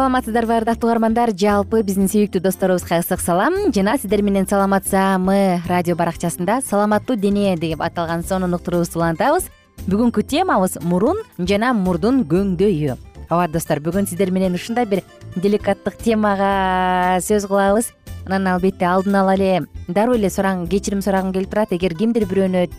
саламатсыздарбы ардактуу угармандар? Жалпы биздин сүйүктүү досторубузга ысык салам. Жана сиздер менен саламат саамы радио баракчасында саламаттуу дене деп аталган сонун уктуруубузду улантабыз. Бүгүнкү темабыз мурун жана мурдун көңдөйү ооба достор бүгүн сиздер менен ушундай бир деликаттык темага сөз кылабыз. Анан албетте алдын ала эле дароо эле кечирим сурагым келип турат. Эгер кимдир бирөөнө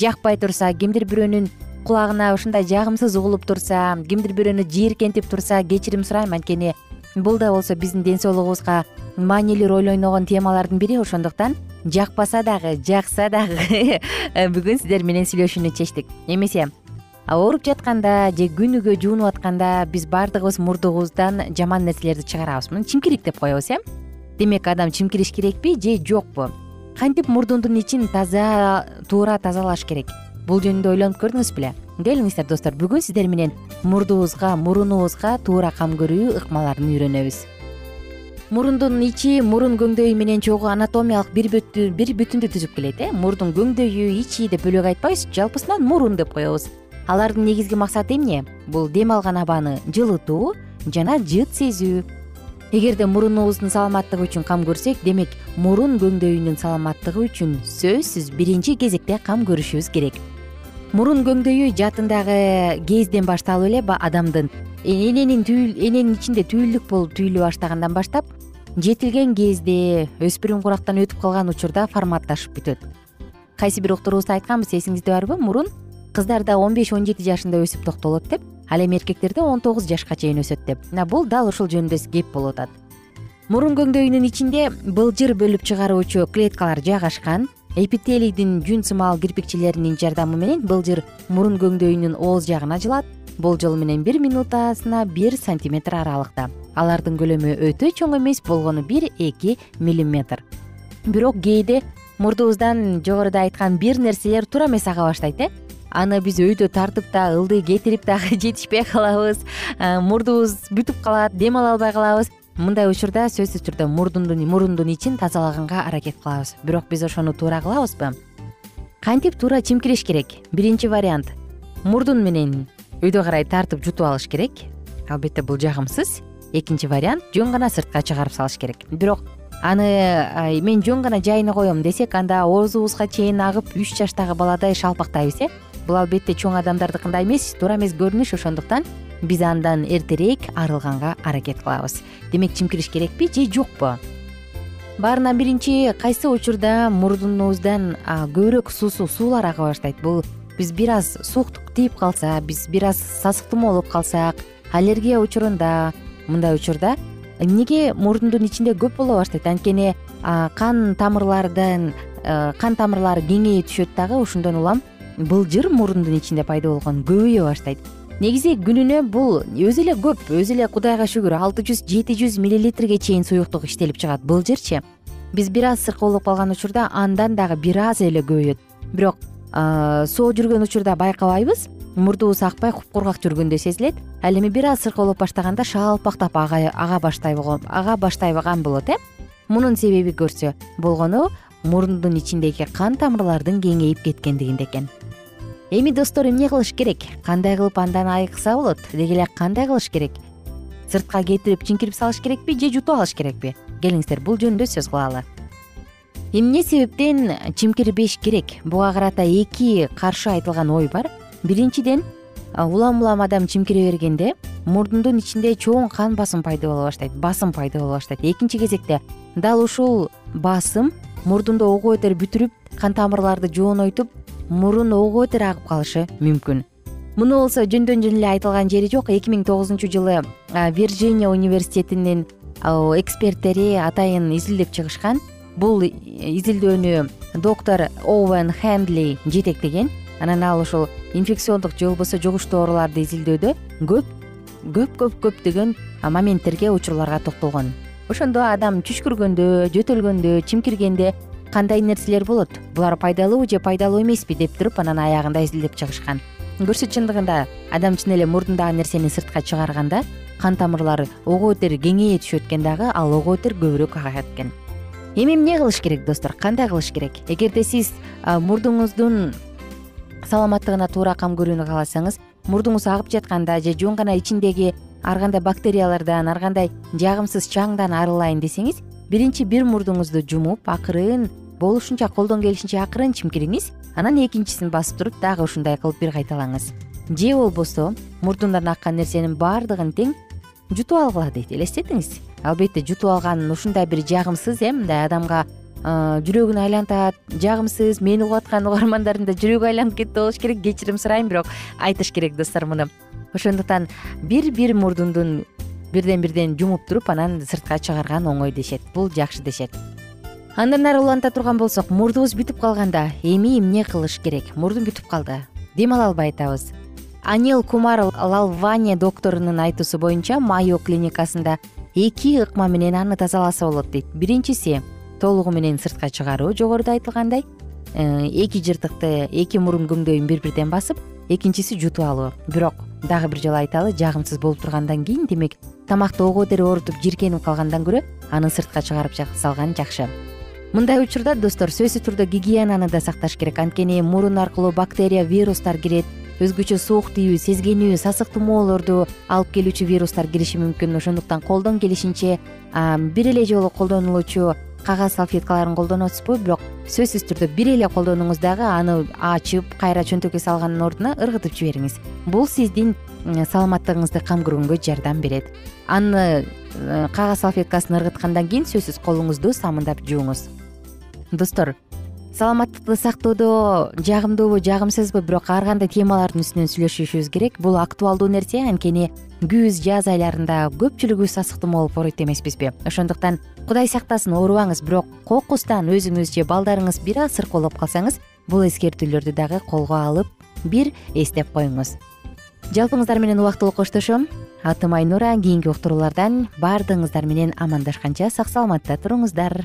жакпай турса кимдир бирөөнүн кулагына ушундай жагымсыз угулуп турса кимдир бирөөнү жийиркентип турса кечирим сурайм анткени. Бул да болсо биздин ден соолугубузга маанилүү роль ойногон темалардын бири ошондуктан жакпаса дагы жакса дагы бүгүн сиздер менен сүйлөшүүнү чечтик. Эмесе ооруп жатканда же күнүгө жуунуп атканда биз баардыгыбыз мурдубуздан жаман нерселерди чыгарабыз. Муну чимкирик деп коебуз э? Демек адам чимкириш керекпи же жокпу? Кантип мурдуңдун ичин таза туура тазалаш керек бул жөнүндө ойлонуп көрдүңүз беле. Келиңиздер достор бүгүн сиздер менен мурдубузга мурунубузга туура кам көрүү ыкмаларын үйрөнөбүз. Мурундун ичи мурун көңдөйү менен чогуу анатомиялык бир бир бүтүндү түзүп келет э? Мурдун көңдөйү ичи деп бөлөк айтпайбыз жалпысынан мурун деп коебуз. Алардын негизги максаты эмне? Бул дем алган абаны жылытуу жана жыт сезүү эгерде мурунубуздун саламаттыгы үчүн кам көрсөк демек мурун көңдөйүнүн саламаттыгы үчүн сөзсүз биринчи кезекте кам көрүшүбүз керек. Мурун көңдөйү жатындагы кезден башталып эле адамдын эненин эненин ичинде түйүлдүк болуп түйүлө баштагандан баштап жетилген кезде өспүрүм курактан өтүп калган учурда форматташып бүтөт. Кайсы бир уктуруубузда айтканбыз эсиңизде барбы? Мурун кыздарда он беш он жети жашында өсүп токтолот деп ал эми эркектерде он тогуз жашка чейин өсөт деп. Мына бул дал ушул жөнүндө кеп болуп атат. Мурун көңдөйүнүн ичинде былжыр бөлүп чыгаруучу клеткалар жайгашкан эпителийдин жүн сымал кирпикчелеринин жардамы менен былжыр мурун көңдөйүнүн ооз жагын жылат. Болжол менен бир минутасына бир сантиметр аралыкта. Алардын көлөмү өтө чоң эмес болгону бир эки миллиметр. Бирок кээде мурдубуздан жогоруда айткан бир нерселер туура эмес ага баштайт э аны биз өйдө тартып да ылдый кетирип дагы жетишпей калабыз. Мурдубуз бүтүп калат дем ала албай калабыз. Мындай учурда сөзсүз түрдө мурундун ичин тазалаганга аракет кылабыз. Бирок биз ошону туура кылабызбы? Кантип туура чимкириш керек? Биринчи вариант. Мурдун менен өйдө карай тартып жутуп алыш керек. Албетте бул жагымсыз. Экинчи вариант жөн гана сыртка чыгарып салыш керек. Бирок аны мен жөн гана жайына коем десек анда оозубузга чейин агып үч жаштагы баладай шалпактайбыз э бул албетте чоң адамдардыкындай эмес туура эмес көрүнүш. Ошондуктан биз андан эртерээк арылганга аракет кылабыз. Демек чимкириш керекпи же жокпу? Баарынан биринчи кайсы учурда мурдунубуздан көбүрөөк суусу суулар ага баштайт? Бул биз бир аз сууктук тийип калса биз бир аз сасык тумоо болуп калсак аллергия учурунда мындай учурда эмнеге мурдундун ичинде көп боло баштайт? Анткени кан тамырлардан кан тамырлары кеңейе түшөт дагы ошондон улам былжыр мурундун ичинде пайда болгон көбөйө баштайт. Негизи күнүнө бул өзү эле көп өзү эле кудайга шүгүр алты жүз жети жүз миллилитрге чейин суюктук иштелип чыгат. Былжырчы биз бир аз сыркоолоп калган учурда андан дагы бир аз эле көбөйөт бирок соо жүргөн учурда байкабайбыз. Мурдубуз акпай купкургак жүргөндөй сезилет. Ал эми бир аз сыркоолоп баштаганда шалпактап ага баштайган болот э? Мунун себеби көрсө болгону мурундун ичиндеги кан тамырлардын кеңейип кеткендигинде экен. Эми достор эмне кылыш керек? Кандай кылып андан айыкса болот? Деги эле кандай кылыш керек? Сыртка кетирип чимкирип салыш керекпи же жутуп алыш керекпи? Келиңиздер бул жөнүндө сөз кылалы. Эмне себептен чимкирбеш керек? Буга карата эки каршы айтылган ой бар. Биринчиден улам улам адам чимкире бергенде мурдундун ичинде чоң кан басым пайда боло баштайт басым пайда боло баштайт. Экинчи кезекте дал ушул басым мурдунду ого бетер бүтүрүп кан тамырларды жоонойтуп мурун ого бетер агып калышы мүмкүн. Муну болсо жөндөн жөн эле айтылган жери жок. Эки миң тогузунчу жылы вирджиния университетинин эксперттери атайын изилдеп чыгышкан. Бул изилдөөнү доктор оуэн хендли жетектеген. Анан ал ушул инфекциондук же болбосо жугуштуу ооруларды изилдөөдө көп көп көп көптөгөн моменттерге учурларга токтолгон ошондо адам түшкүргөндө жөтөлгөндө чимкиргенде кандай нерселер болот? Булар пайдалуубу же пайдалуу эмеспи деп туруп анан аягында изилдеп чыгышкан. Көрсө чындыгында адам чын эле мурдундагы нерсени сыртка чыгарганда кан тамырлары ого бетер кеңейе түшөт экен дагы ал ого бетер көбүрөөк агат экен. Эми эмне кылыш керек достор? Кандай кылыш керек? Эгерде сиз мурдуңуздун саламаттыгына туура кам көрүүнү кааласаңыз мурдуңуз агып жатканда же жөн гана ичиндеги ар кандай бактериялардан ар кандай жагымсыз чаңдан арылайын десеңиз биринчи бир мурдуңузду жумуп акырын болушунча колдон келишинче акырын чимкириңиз анан экинчисин басып туруп дагы ушундай кылып бир кайталаңыз. Же болбосо мурдундан аккан нерсенин баардыгын тең жутуп алгыла дейт элестетиңиз. Албетте жутуп алган ушундай бир жагымсыз э мындай адамга жүрөгүн айлантат жагымсыз мени угуп аткан угармандарым да жүрөгү айланып кетти болуш керек кечирим сурайм бирок айтыш керек достор муну ошондуктан бир бир мурдундун бирден бирден жумуп туруп анан сыртка чыгарган оңой дешет. Бул жакшы дешет. Андан нары уланта турган болсок мурдубуз бүтүп калганда эми эмне кылыш керек? Мурдум бүтүп калды. Дем ала албай атабыз анил кумар лалване докторунун айтуусу боюнча майо клиникасында эки ыкма менен аны тазаласа болот дейт. Биринчиси толугу менен сыртка чыгаруу жогоруда айтылгандай э, эки жыртыкты эки мурун көңдөйүн бири бирден басып экинчиси жутуп алуу. Бирок дагы бир жолу айталы жагымсыз болуп тургандан кийин демек тамакты ого бетер оорутуп жиркенип калгандан көрө аны сыртка чыгарып салган жакшы. Мындай учурда достор сөзсүз түрдө гигиенаны да сакташ керек. Анткени мурун аркылуу бактерия вирустар кирет өзгөчө суук тийүү сезгенүү сасык тумоолорду алып келүүчү вирустар кириши мүмкүн. Ошондуктан колдон келишинче бир эле жолу колдонулуучу кагаз салфеткаларын колдонуп атасызбы бирок сөзсүз түрдө бир эле колдонуңуз дагы аны ачып кайра чөнтөккө салгандын ордуна ыргытып жибериңиз. Бул сиздин саламаттыгыңызды кам көргөнгө жардам берет. Аны э, кагаз салфеткасын ыргыткандан кийин сөзсүз колуңузду самындап жууңуз. Достор саламаттыкты сактоодо жагымдуубу жагымсызбы бирок ар кандай темалардын үстүнөн сүйлөшүшүбүз керек. Бул актуалдуу нерсе анткени күз жаз айларында көпчүлүгүбүз сасык тумоо болуп ооруйт эмеспизби. Ошондуктан кудай сактасын оорубаңыз бирок кокустан өзүңүз же балдарыңыз бир аз сыркоолоп калсаңыз бул эскертүүлөрдү дагы колго алып бир эстеп коюңуз. Жалпыңыздар менен убактылуу коштошом. Атым айнура кийинки уктуруулардан баардыгыңыздар менен амандашканча сак саламатта туруңуздар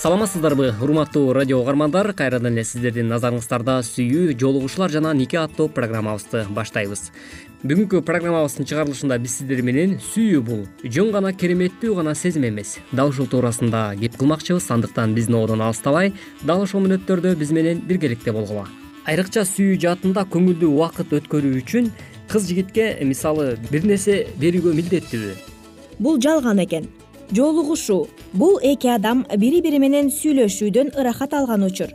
саламатсыздарбы урматтуу радио угармандар. Кайрадан эле сиздердин назарыңыздарда сүйүү жолугушуулар жана нике аттуу программабызды баштайбыз. Бүгүнкү программабыздын чыгарылышында биз сиздер менен сүйүү бул. Жөн гана кереметтүү гана сезим эмес. Дал ушул туурасында кеп кылмакчыбыз андыктан биздин одон алыстабай дал ошол мүнөттөрдө биз менен биргеликте болгула айрыкча сүйүү жаатында көңүлдүү убакыт өткөрүү үчүн кыз жигитке мисалы бир нерсе берүүгө милдеттүүбү бул жалган экен жолугушуу бул эки адам бири бири менен сүйлөшүүдөн ырахат алган учур.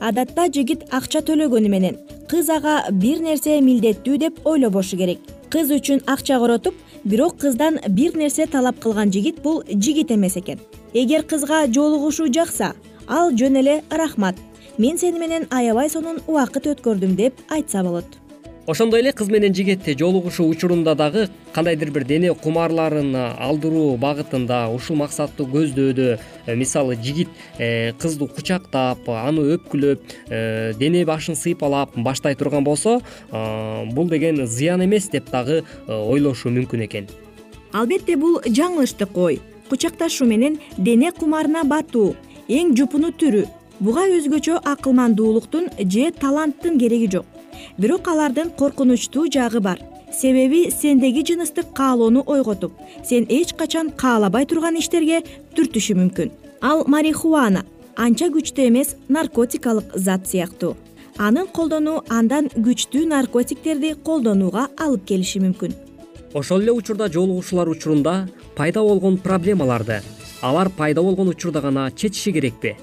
Адатта жигит акча төлөгөнү менен кыз ага бир нерсе милдеттүү деп ойлобошу керек. Кыз үчүн акча коротуп бирок кыздан бир нерсе талап кылган жигит бул жигит эмес экен. Эгер кызга жолугушуу жакса ал жөн эле рахмат. Мен сени менен аябай сонун убакыт өткөрдүм деп айтса болот ошондой эле кыз менен жигит жолугушуу учурунда дагы кандайдыр бир дене кумарларын алдыруу багытында ушул максатты көздөөдө э, мисалы жигит э, кызды кучактап аны өпкүлөп э, дене башын сыйпалап баштай турган болсо бул деген зыян эмес деп дагы ойлошу мүмкүн экен. Албетте бул жаңылыштык ой. Кучакташуу менен дене кумарына батуу эң жупуну түрү. Буга өзгөчө акылмандуулуктун же таланттын кереги жок бирок алардын коркунучтуу жагы бар. Себеби сендеги жыныстык каалоону ойготуп сен эч качан каалабай турган иштерге түртүшү мүмкүн. Ал марихуана анча күчтүү эмес наркотикалык зат сыяктуу. Анын колдонуу андан күчтүү наркотиктерди колдонууга алып келиши мүмкүн. Ошол эле учурда жолугушуулар учурунда пайда болгон проблемаларды алар пайда болгон учурда гана чечиши керекпи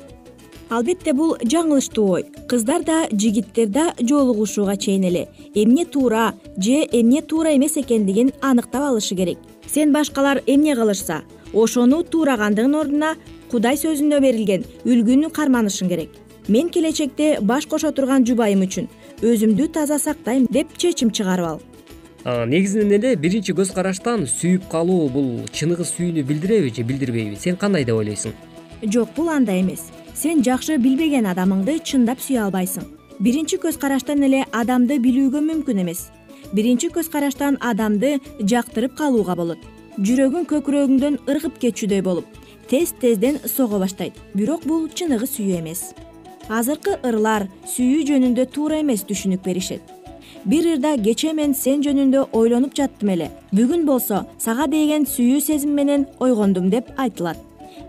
албетте бул жаңылыштуу. Ой кыздар да жигиттер да жолугушууга чейин эле. Эмне туура же эмне туура эмес экендигин аныктап алышы керек. Сен башкалар эмне кылышса ошону туурагандыгын ордуна кудай сөзүндө берилген үлгүнү карманышың керек. Мен келечекте баш кошо турган жубайым үчүн өзүмдү таза сактайм деп чечим чыгарып ал. Негизинен эле биринчи көз караштан сүйүп калуу бул чыныгы сүйүүнү билдиреби же билдирбейби? Сен кандай деп ойлойсуң? Жок бул андай эмес сен жакшы билбеген адамыңды чындап сүйө албайсың. Биринчи көз караштан эле адамды билүүгө мүмкүн эмес. Биринчи көз караштан адамды жактырып калууга болот. Жүрөгүң көкүрөгүңдөн ыргып кетчүдөй болуп тез тезден сого баштайт. Бирок бул чыныгы сүйүү эмес. Азыркы ырлар сүйүү жөнүндө туура эмес түшүнүк беришет. Бир ырда кечээ мен сен жөнүндө ойлонуп жаттым эле. Бүгүн болсо сага деген сүйүү сезим менен ойгондум деп айтылат.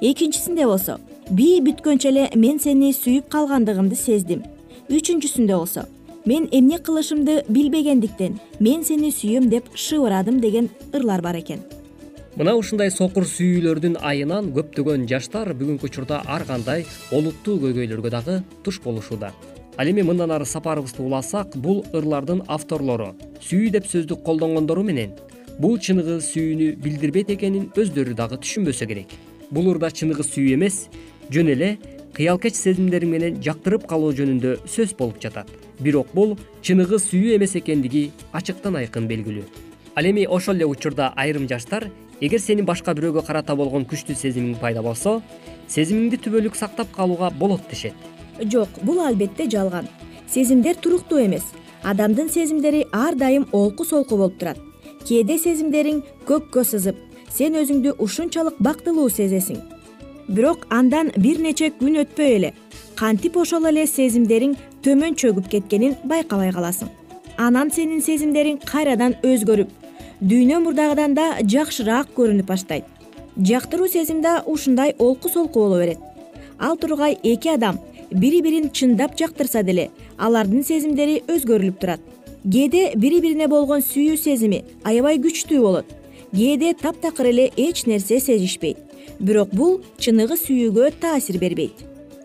Экинчисинде болсо бий бүткөнчө эле мен сени сүйүп калгандыгымды сездим. Үчүнчүсүндө болсо мен эмне кылышымды билбегендиктен мен сени сүйөм деп шыбырадым деген ырлар бар экен. Мына ушундай сокур сүйүүлөрдүн айынан көптөгөн жаштар бүгүнкү учурда ар кандай олуттуу көйгөйлөргө дагы туш болушууда. Ал эми мындан ары сапарыбызды уласак бул ырлардын авторлору сүйүү деп сөздү колдонгондору менен бул чыныгы сүйүүнү билдирбейт экенин өздөрү дагы түшүнбөсө керек. Бул ырда чыныгы сүйүү эмес жөн эле кыялкеч сезимдериң менен жактырып калуу жөнүндө сөз болуп жатат. Бирок бул чыныгы сүйүү эмес экендиги ачыктан айкын белгилүү. Ал эми ошол эле учурда айрым жаштар эгер сенин башка бирөөгө карата болгон күчтүү сезимиң пайда болсо сезимиңди түбөлүк сактап калууга болот дешет. Жок бул албетте жалган. Сезимдер туруктуу эмес. Адамдын сезимдери ар дайым олку солку болуп турат. Кээде сезимдериң көккө сызып сен өзүңдү ушунчалык бактылуу сезесиң бирок андан бир нече күн өтпөй эле. Кантип ошол эле сезимдериң төмөн чөгүп кеткенин байкабай каласың. Анан сенин сезимдериң кайрадан өзгөрүп дүйнө мурдагыдан да жакшыраак көрүнүп баштайт. Жактыруу сезим да ушундай олку солку боло берет. Ал тургай эки адам бири бирин чындап жактырса деле алардын сезимдери өзгөрүлүп турат. Кээде бири бирине болгон сүйүү сезими аябай күчтүү болот. Кээде таптакыр эле эч нерсе сезишпейт бирок бул чыныгы сүйүүгө таасир бербейт.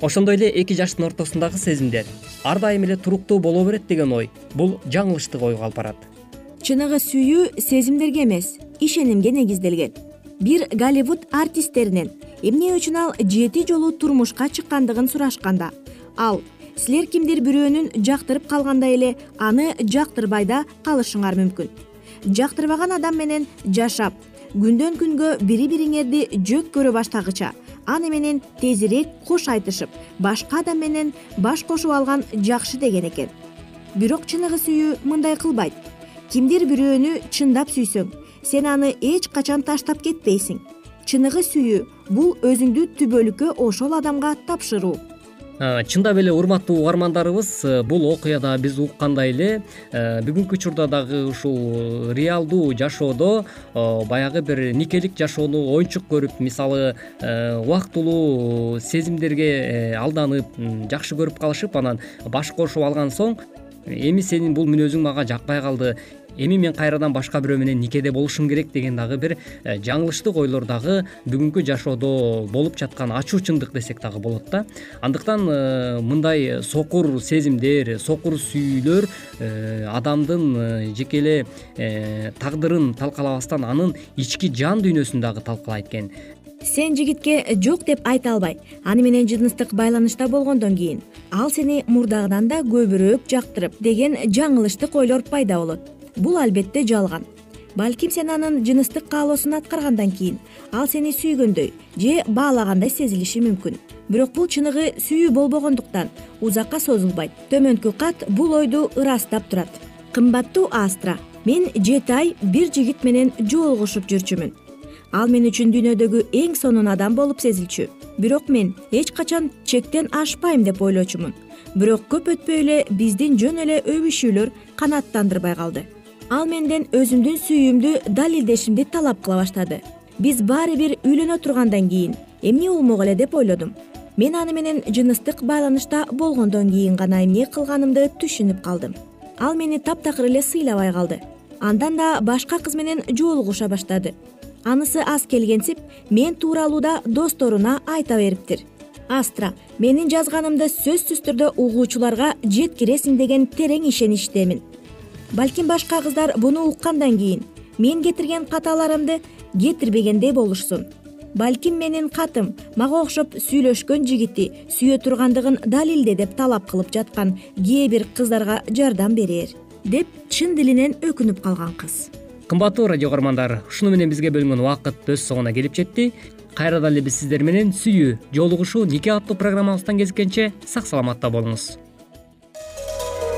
Ошондой эле эки жаштын ортосундагы сезимдер ар дайым эле туруктуу боло берет деген ой бул жаңылыштык ойго алып барат чыныгы сүйүү сезимдерге эмес ишенимге негизделген. Бир голливуд артисттеринен эмне үчүн ал жети жолу турмушка чыккандыгын сурашканда ал силер кимдир бирөөнүн жактырып калгандай эле аны жактырбай да калышыңар мүмкүн. Жактырбаган адам менен жашап күндөн күнгө бири бириңерди жөк көрө баштагыча аны менен тезирээк кош айтышып башка адам менен баш кошуп алган жакшы деген экен. Бирок чыныгы сүйүү мындай кылбайт. Кимдир бирөөнү чындап сүйсөң сен аны эч качан таштап кетпейсиң. Чыныгы сүйүү бул өзүңдү түбөлүккө ошол адамга тапшыруу чындап эле урматтуу угармандарыбыз э, бул окуяда биз уккандай эле э, бүгүнкү учурда дагы ушул реалдуу жашоодо баягы бир никелик жашоону оюнчук көрүп мисалы э, убактылуу сезимдерге алданып жакшы көрүп калышып анан баш кошуп алган соң эми сенин бул мүнөзүң мага жакпай калды эми мен кайрадан башка бирөө менен никеде болушум керек деген дагы бир э, жаңылыштык ойлор дагы бүгүнкү жашоодо болуп жаткан ачуу чындык десек дагы болот да. Андыктан э, мындай сокур сезимдер сокур сүйүүлөр э, адамдын жеке эле тагдырын талкалабастан анын ички жан дүйнөсүн дагы талкалайт экен. Сен жигитке жок деп айта албай аны менен жыныстык байланышта болгондон кийин ал сени мурдагыдан да көбүрөөк жактырып деген жаңылыштык ойлор пайда болот бул албетте жалган. Балким сен анын жыныстык каалоосун аткаргандан кийин ал сени сүйгөндөй же баалагандай сезилиши мүмкүн. Бирок бул чыныгы сүйүү болбогондуктан узакка созулбайт төмөнкү кат бул ойду ырастап турат. Кымбаттуу астра мен жети ай бир жигит менен жолугушуп жүрчүмүн. Ал мен үчүн дүйнөдөгү эң сонун адам болуп сезилчү. Бирок мен эч качан чектен ашпайм деп ойлочумун. Бирок көп өтпөй эле биздин жөн эле өбүшүүлөр канааттандырбай калды ал менден өзүмдүн сүйүүмдү далилдешимди талап кыла баштады. Биз баары бир үйлөнө тургандан кийин эмне болмок эле? деп ойлодум. Мен аны менен жыныстык байланышта болгондон кийин гана эмне кылганымды түшүнүп калдым. Ал мени таптакыр эле сыйлабай калды. Андан да башка кыз менен жолугуша баштады. Анысы аз келгенсип мен тууралууда досторуна айта бериптир. Астра менин жазганымды сөзсүз түрдө угуучуларга жеткиресиң деген терең ишеничтемин балким башка кыздар буну уккандан кийин мен кетирген каталарымды кетирбегендей болушсун. Балким менин катым мага окшоп сүйлөшкөн жигити сүйө тургандыгын далилде деп талап кылып жаткан кээ бир кыздарга жардам берер деп чын дилинен өкүнүп калган кыз. Кымбаттуу радио каармандар ушуну менен бизге бөлүнгөн убакыт өз соңуна келип жетти. Кайрадан эле биз сиздер менен сүйүү жолугушуу нике аттуу программабыздан кезишкенче сак саламатта болуңуз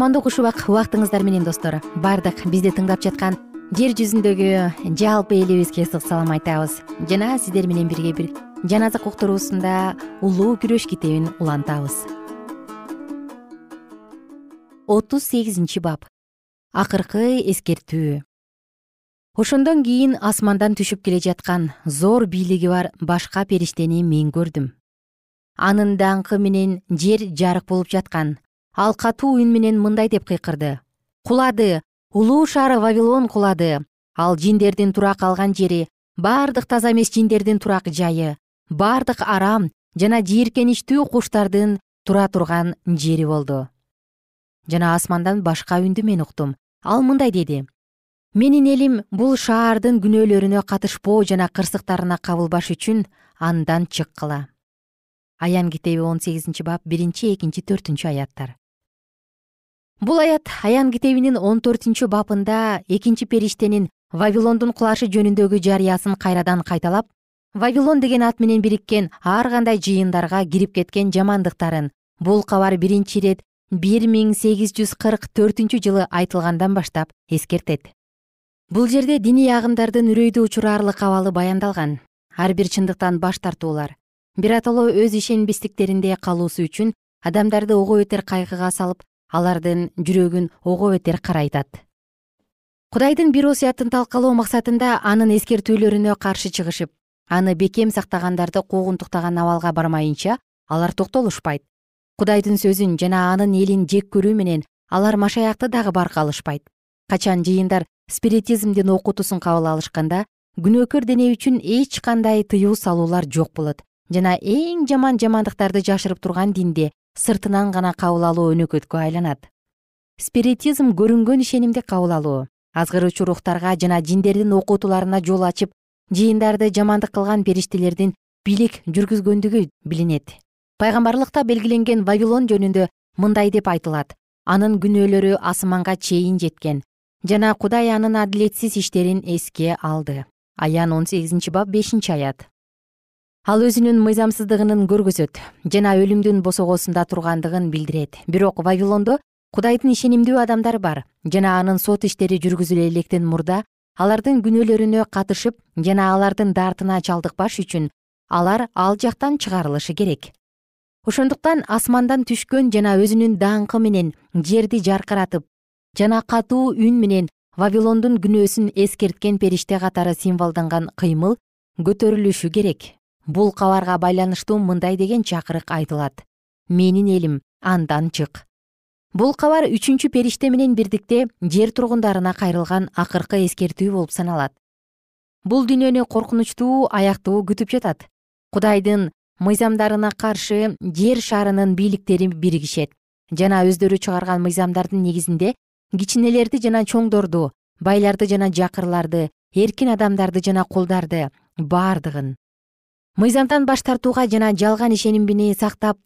кутмандуу куш убак убактыңыздар менен достор. Баардык бизди тыңдап жаткан жер жүзүндөгү жалпы элибизге ысык салам айтабыз. Жана сиздер менен бирге бир жан азык уктуруусунда улуу күрөш китебин улантабыз. Отуз сегизинчи бап. Акыркы эскертүү. Ошондон кийин асмандан түшүп келе жаткан зор бийлиги бар башка периштени мен көрдүм. Анын даңкы менен жер жарык болуп жаткан ал катуу үн менен мындай деп кыйкырды. Кулады улуу шаары вавилон кулады. Ал жиндердин тура калган жери бардык таза эмес жиндердин турак жайы бардык арам жана жийиркеничтүү куштардын тура турган жери болду. Жана асмандан башка үндү мен уктум. Ал мындай деди. Менин элим бул шаардын күнөөлөрүнө катышпоо жана кырсыктарына кабылбаш үчүн андан чыккыла аян китеби он сегизинчи бап биринчи экинчи төртүнчү аяттар бул аят аян китебинин он төртүнчү бабында экинчи периштенин вавилондун кулашы жөнүндөгү жарыясын кайрадан кайталап вавилон деген ат менен бириккен ар кандай жыйындарга кирип кеткен жамандыктарын бул кабар биринчи ирет бир миң сегиз жүз кырк төртүнчү жылы айтылгандан баштап эскертет. Бул жерде диний агымдардын үрөйдү учураарлык абалы баяндалган. Ар бир чындыктан баш тартуулар. Биротоло өз ишенбестиктеринде калуусу үчүн адамдарды ого бетер кайгыга салып алардын жүрөгүн ого бетер карайтат. Кудайдын бир осуятын талкалоо максатында анын эскертүүлөрүнө каршы чыгышып аны бекем сактагандарды куугунтуктаган абалга бармайынча алар токтолушпайт. Кудайдын сөзүн жана анын элин жек көрүү менен алар машаякты дагы барка алышпайт. Качан жыйындар спиритизмдин окутуусун кабыл алышканда күнөөкөр дене үчүн эч кандай тыюу салуулар жок болот жана эң жаман жамандыктарды жашырып турган динди сыртынан гана кабыл алуу өнөкөткө айланат. Спиритизм көрүнгөн ишенимди кабыл алуу азгыруучу рухтарга жана жиндердин окутууларына жол ачып жыйындарды жамандык кылган периштелердин бийлик жүргүзгөндүгү билинет. Пайгамбарлыкта белгиленген вавилон жөнүндө мындай деп айтылат. Анын күнөөлөрү асманга чейин жеткен жана кудай анын адилетсиз иштерин эске алды. Аян он сегизинчи бап бешинчи аят ал өзүнүн мыйзамсыздыгынын көргөзөт жана өлүмдүн босогосунда тургандыгын билдирет. Бирок вавилондо кудайдын ишенимдүү адамдары бар жана анын сот иштери жүргүзүлө электен мурда алардын күнөөлөрүнө катышып жана алардын дартына чалдыкпаш үчүн алар ал жактан чыгарылышы керек. Ошондуктан асмандан түшкөн жана өзүнүн даңкы менен жерди жаркыратып жана катуу үн менен вавилондун күнөөсүн эскерткен периште катары символдонгон кыймыл көтөрүлүшү керек бул кабарга байланыштуу мындай деген чакырык айтылат. Менин элим андан чык. Бул кабар үчүнчү периште менен бирдикте жер тургундарына кайрылган акыркы эскертүү болуп саналат. Бул дүйнөнү коркунучтуу аяктоо күтүп жатат. Кудайдын мыйзамдарына каршы жер шарынын бийликтери биригишет. Жана өздөрү чыгарган мыйзамдардын негизинде кичинелерди жана чоңдорду байларды жана жакырларды эркин адамдарды жана кулдарды баардыгын мыйзамдан баш тартууга жана жалган ишенимини сактап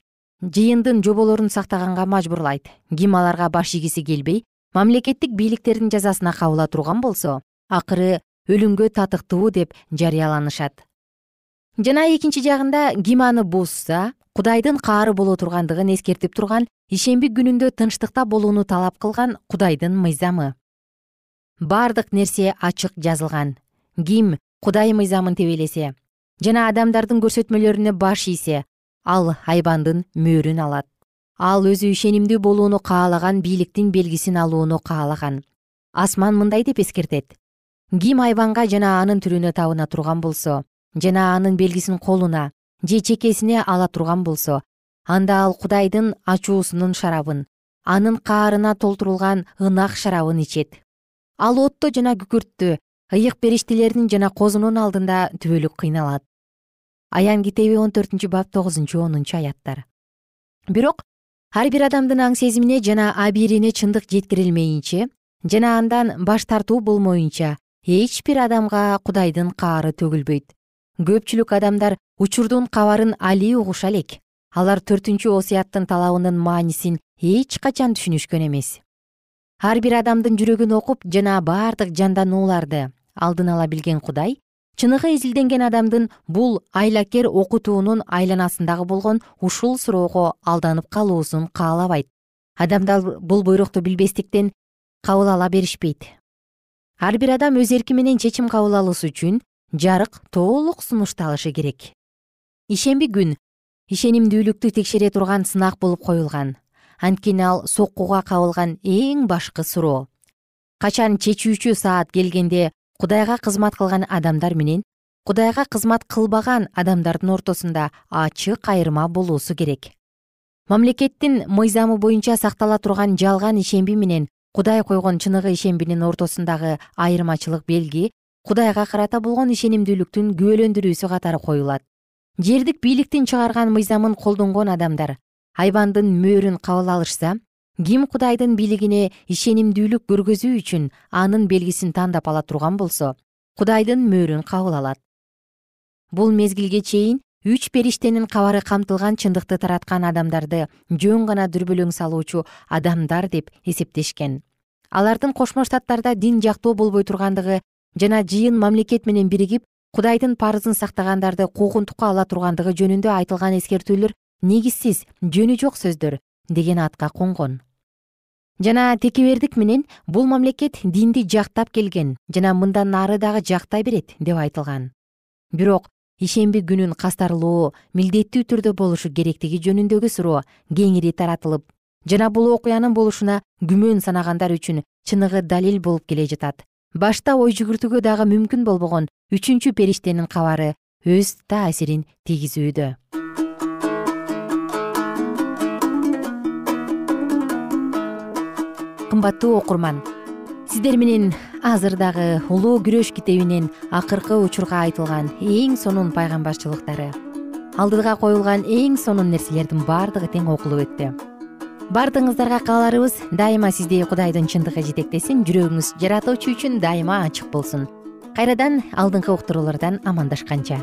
жыйындын жоболорун сактаганга мажбурлайт. Ким аларга баш ийгиси келбей мамлекеттик бийликтердин жазасына кабыла турган болсо акыры өлүмгө татыктуу деп жарыяланышат. Жана экинчи жагында ким аны бузса кудайдын каары боло тургандыгын эскертип турган ишемби күнүндө тынчтыкта болууну талап кылган кудайдын мыйзамы. Бардык нерсе ачык жазылган. Ким кудай мыйзамын тебелесе жана адамдардын көрсөтмөлөрүнө баш ийсе ал айбандын мөөрүн алат. Ал өзү ишенимдүү болууну каалаган бийликтин белгисин алууну каалаган. Асман мындай деп эскертет. Ким айбанга жана анын түрүнө табына турган болсо жана анын белгисин колуна же чекесине ала турган болсо анда ал кудайдын ачуусунун шарабын анын каарына толтурулган ынак шарабын ичет. Ал отто жана күкүрттө ыйык периштелердин жана козунун алдында түбөлүк кыйналат. Аян китеби он төртүнчү бап тогузунчу онунчу аяттар. Бирок ар бир адамдын аң сезимине жана абийирине чындык жеткирилмейинче жана андан баш тартуу болмоюнча эч бир адамга кудайдын каары төгүлбөйт. Көпчүлүк адамдар учурдун кабарын алий угуша элек алар төртүнчү осуяттын талабынын маанисин эч качан түшүнүшкөн эмес ар бир адамдын жүрөгүн окуп жана бардык жанданууларды алдын ала билген кудай чыныгы изилденген адамдын бул айлакер окутуунун айланасындагы болгон ушул суроого алданып калуусун каалабайт. Адамдар бул буйрукту билбестиктен кабыл ала беришпейт. Ар бир адам өз эрки менен чечим кабыл алышы үчүн жарык толук сунушталышы керек. Ишемби күн ишенимдүүлүктү текшере турган сынак болуп коюлган анткени ал соккуга кабылган эң башкы суроо. Качан чечүүчү саат келгенде кудайга кызмат кылган адамдар менен кудайга кызмат кылбаган адамдардын ортосунда ачык айырма болуусу керек. Мамлекеттин мыйзамы боюнча сактала турган жалган ишемби менен кудай койгон чыныгы ишембинин ортосундагы айырмачылык белги кудайга карата болгон ишенимдүүлүктүн күбөлөндүрүүсү катары коюлат. Жердик бийликтин чыгарган мыйзамын колдонгон адамдар айбандын мөөрүн кабыл алышса ким кудайдын бийлигине ишенимдүүлүк көргөзүү үчүн анын белгисин тандап ала турган болсо кудайдын мөөрүн кабыл алат. Бул мезгилге чейин үч периштенин кабары камтылган чындыкты тараткан адамдарды жөн гана дүрбөлөң салуучу адамдар деп эсептешкен. Алардын кошмо штаттарда дин жактоо болбой тургандыгы жана жыйын мамлекет менен биригип кудайдын парызын сактагандарды куугунтукка ала тургандыгы жөнүндө айтылган эскертүүлөр негизсиз жөнү жок сөздөр деген атка конгон. Жана текебердик менен бул мамлекет динди жактап келген жана мындан ары дагы жактай берет деп айтылган. Бирок ишемби күнүн кастарлоо милдеттүү түрдө болушу керектиги жөнүндөгү суроо кеңири таратылып жана бул окуянын болушуна күмөн санагандар үчүн чыныгы далил болуп келе жатат. Башта ой жүгүртүүгө дагы мүмкүн болбогон үчүнчү периштенин кабары өз таасирин тийгизүүдө кымбаттуу окурман. Сиздер менен азыр дагы улуу күрөш китебинен акыркы учурга айтылган эң сонун пайгамбарчылыктары. Алдыга коюлган эң сонун нерселердин баардыгы тең окулуп өттү. Баардыгыңыздарга кааларыбыз дайыма сизди кудайдын чындыгы жетектесин жүрөгүңүз жаратуучу үчүн дайыма ачык болсун. Кайрадан алдыңкы уктуруулардан амандашканча